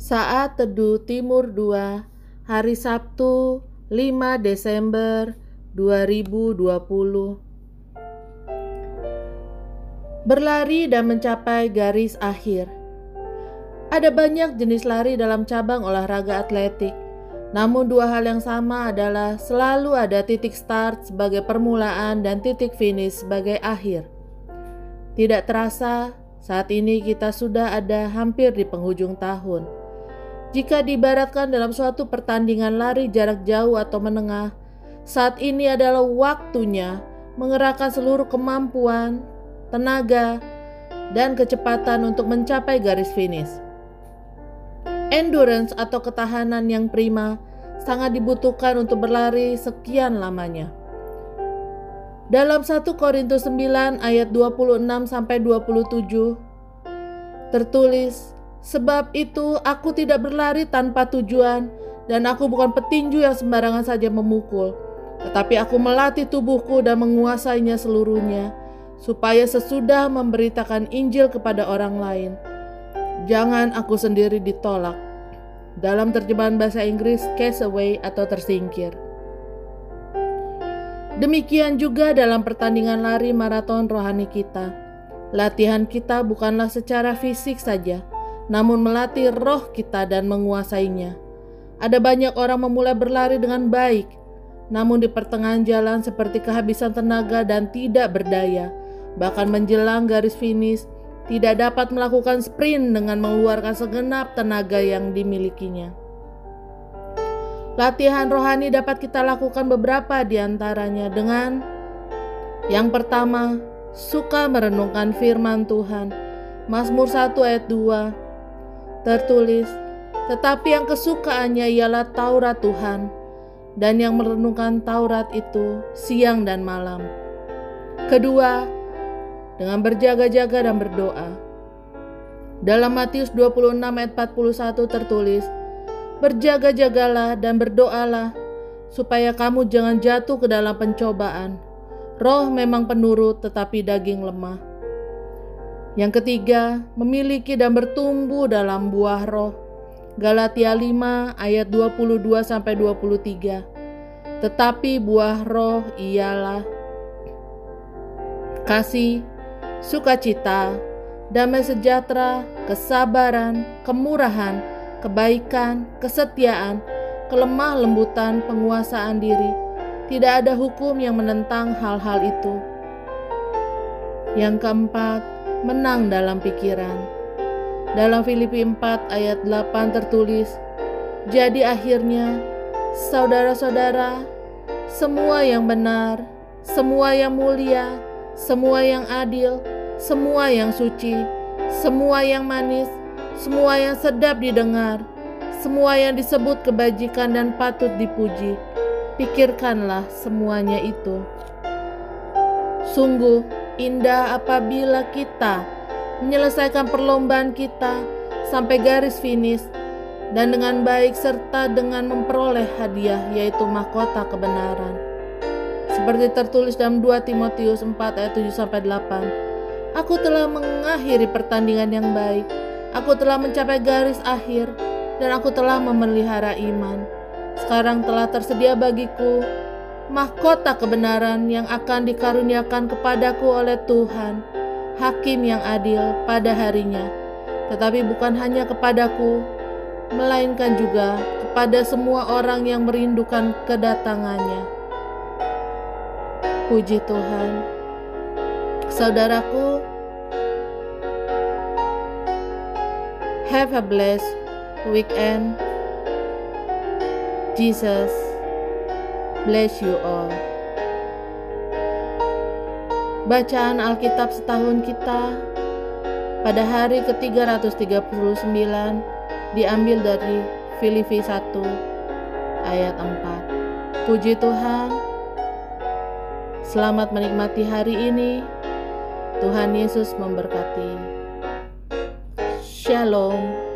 Saat Teduh Timur 2 Hari Sabtu 5 Desember 2020 Berlari dan mencapai garis akhir Ada banyak jenis lari dalam cabang olahraga atletik namun dua hal yang sama adalah selalu ada titik start sebagai permulaan dan titik finish sebagai akhir. Tidak terasa, saat ini kita sudah ada hampir di penghujung tahun. Jika diibaratkan dalam suatu pertandingan lari jarak jauh atau menengah, saat ini adalah waktunya mengerahkan seluruh kemampuan, tenaga, dan kecepatan untuk mencapai garis finish. Endurance atau ketahanan yang prima sangat dibutuhkan untuk berlari sekian lamanya. Dalam 1 Korintus 9 ayat 26 sampai 27 tertulis, "Sebab itu aku tidak berlari tanpa tujuan dan aku bukan petinju yang sembarangan saja memukul, tetapi aku melatih tubuhku dan menguasainya seluruhnya, supaya sesudah memberitakan Injil kepada orang lain, jangan aku sendiri ditolak." Dalam terjemahan bahasa Inggris, cast away atau tersingkir. Demikian juga dalam pertandingan lari maraton rohani kita. Latihan kita bukanlah secara fisik saja, namun melatih roh kita dan menguasainya. Ada banyak orang memulai berlari dengan baik, namun di pertengahan jalan seperti kehabisan tenaga dan tidak berdaya, bahkan menjelang garis finish tidak dapat melakukan sprint dengan mengeluarkan segenap tenaga yang dimilikinya. Latihan rohani dapat kita lakukan beberapa di antaranya dengan yang pertama, suka merenungkan firman Tuhan. Mazmur 1 ayat 2 tertulis, tetapi yang kesukaannya ialah Taurat Tuhan dan yang merenungkan Taurat itu siang dan malam. Kedua, dengan berjaga-jaga dan berdoa. Dalam Matius 26 ayat 41 tertulis, Berjaga-jagalah dan berdoalah supaya kamu jangan jatuh ke dalam pencobaan. Roh memang penurut tetapi daging lemah. Yang ketiga, memiliki dan bertumbuh dalam buah roh. Galatia 5 ayat 22 sampai 23. Tetapi buah roh ialah kasih, sukacita, damai sejahtera, kesabaran, kemurahan, kebaikan, kesetiaan, kelemah lembutan, penguasaan diri. Tidak ada hukum yang menentang hal-hal itu. Yang keempat, menang dalam pikiran. Dalam Filipi 4 ayat 8 tertulis, Jadi akhirnya, saudara-saudara, semua yang benar, semua yang mulia, semua yang adil, semua yang suci, semua yang manis, semua yang sedap didengar, semua yang disebut kebajikan dan patut dipuji. Pikirkanlah semuanya itu. Sungguh indah apabila kita menyelesaikan perlombaan kita sampai garis finish dan dengan baik serta dengan memperoleh hadiah yaitu mahkota kebenaran. Seperti tertulis dalam 2 Timotius 4 ayat 7 sampai 8. Aku telah mengakhiri pertandingan yang baik Aku telah mencapai garis akhir dan aku telah memelihara iman. Sekarang telah tersedia bagiku mahkota kebenaran yang akan dikaruniakan kepadaku oleh Tuhan, Hakim yang adil pada harinya. Tetapi bukan hanya kepadaku, melainkan juga kepada semua orang yang merindukan kedatangannya. Puji Tuhan. Saudaraku, Have a blessed weekend. Jesus bless you all. Bacaan Alkitab setahun kita pada hari ke-339 diambil dari Filipi 1 ayat 4. Puji Tuhan. Selamat menikmati hari ini. Tuhan Yesus memberkati. Shalom.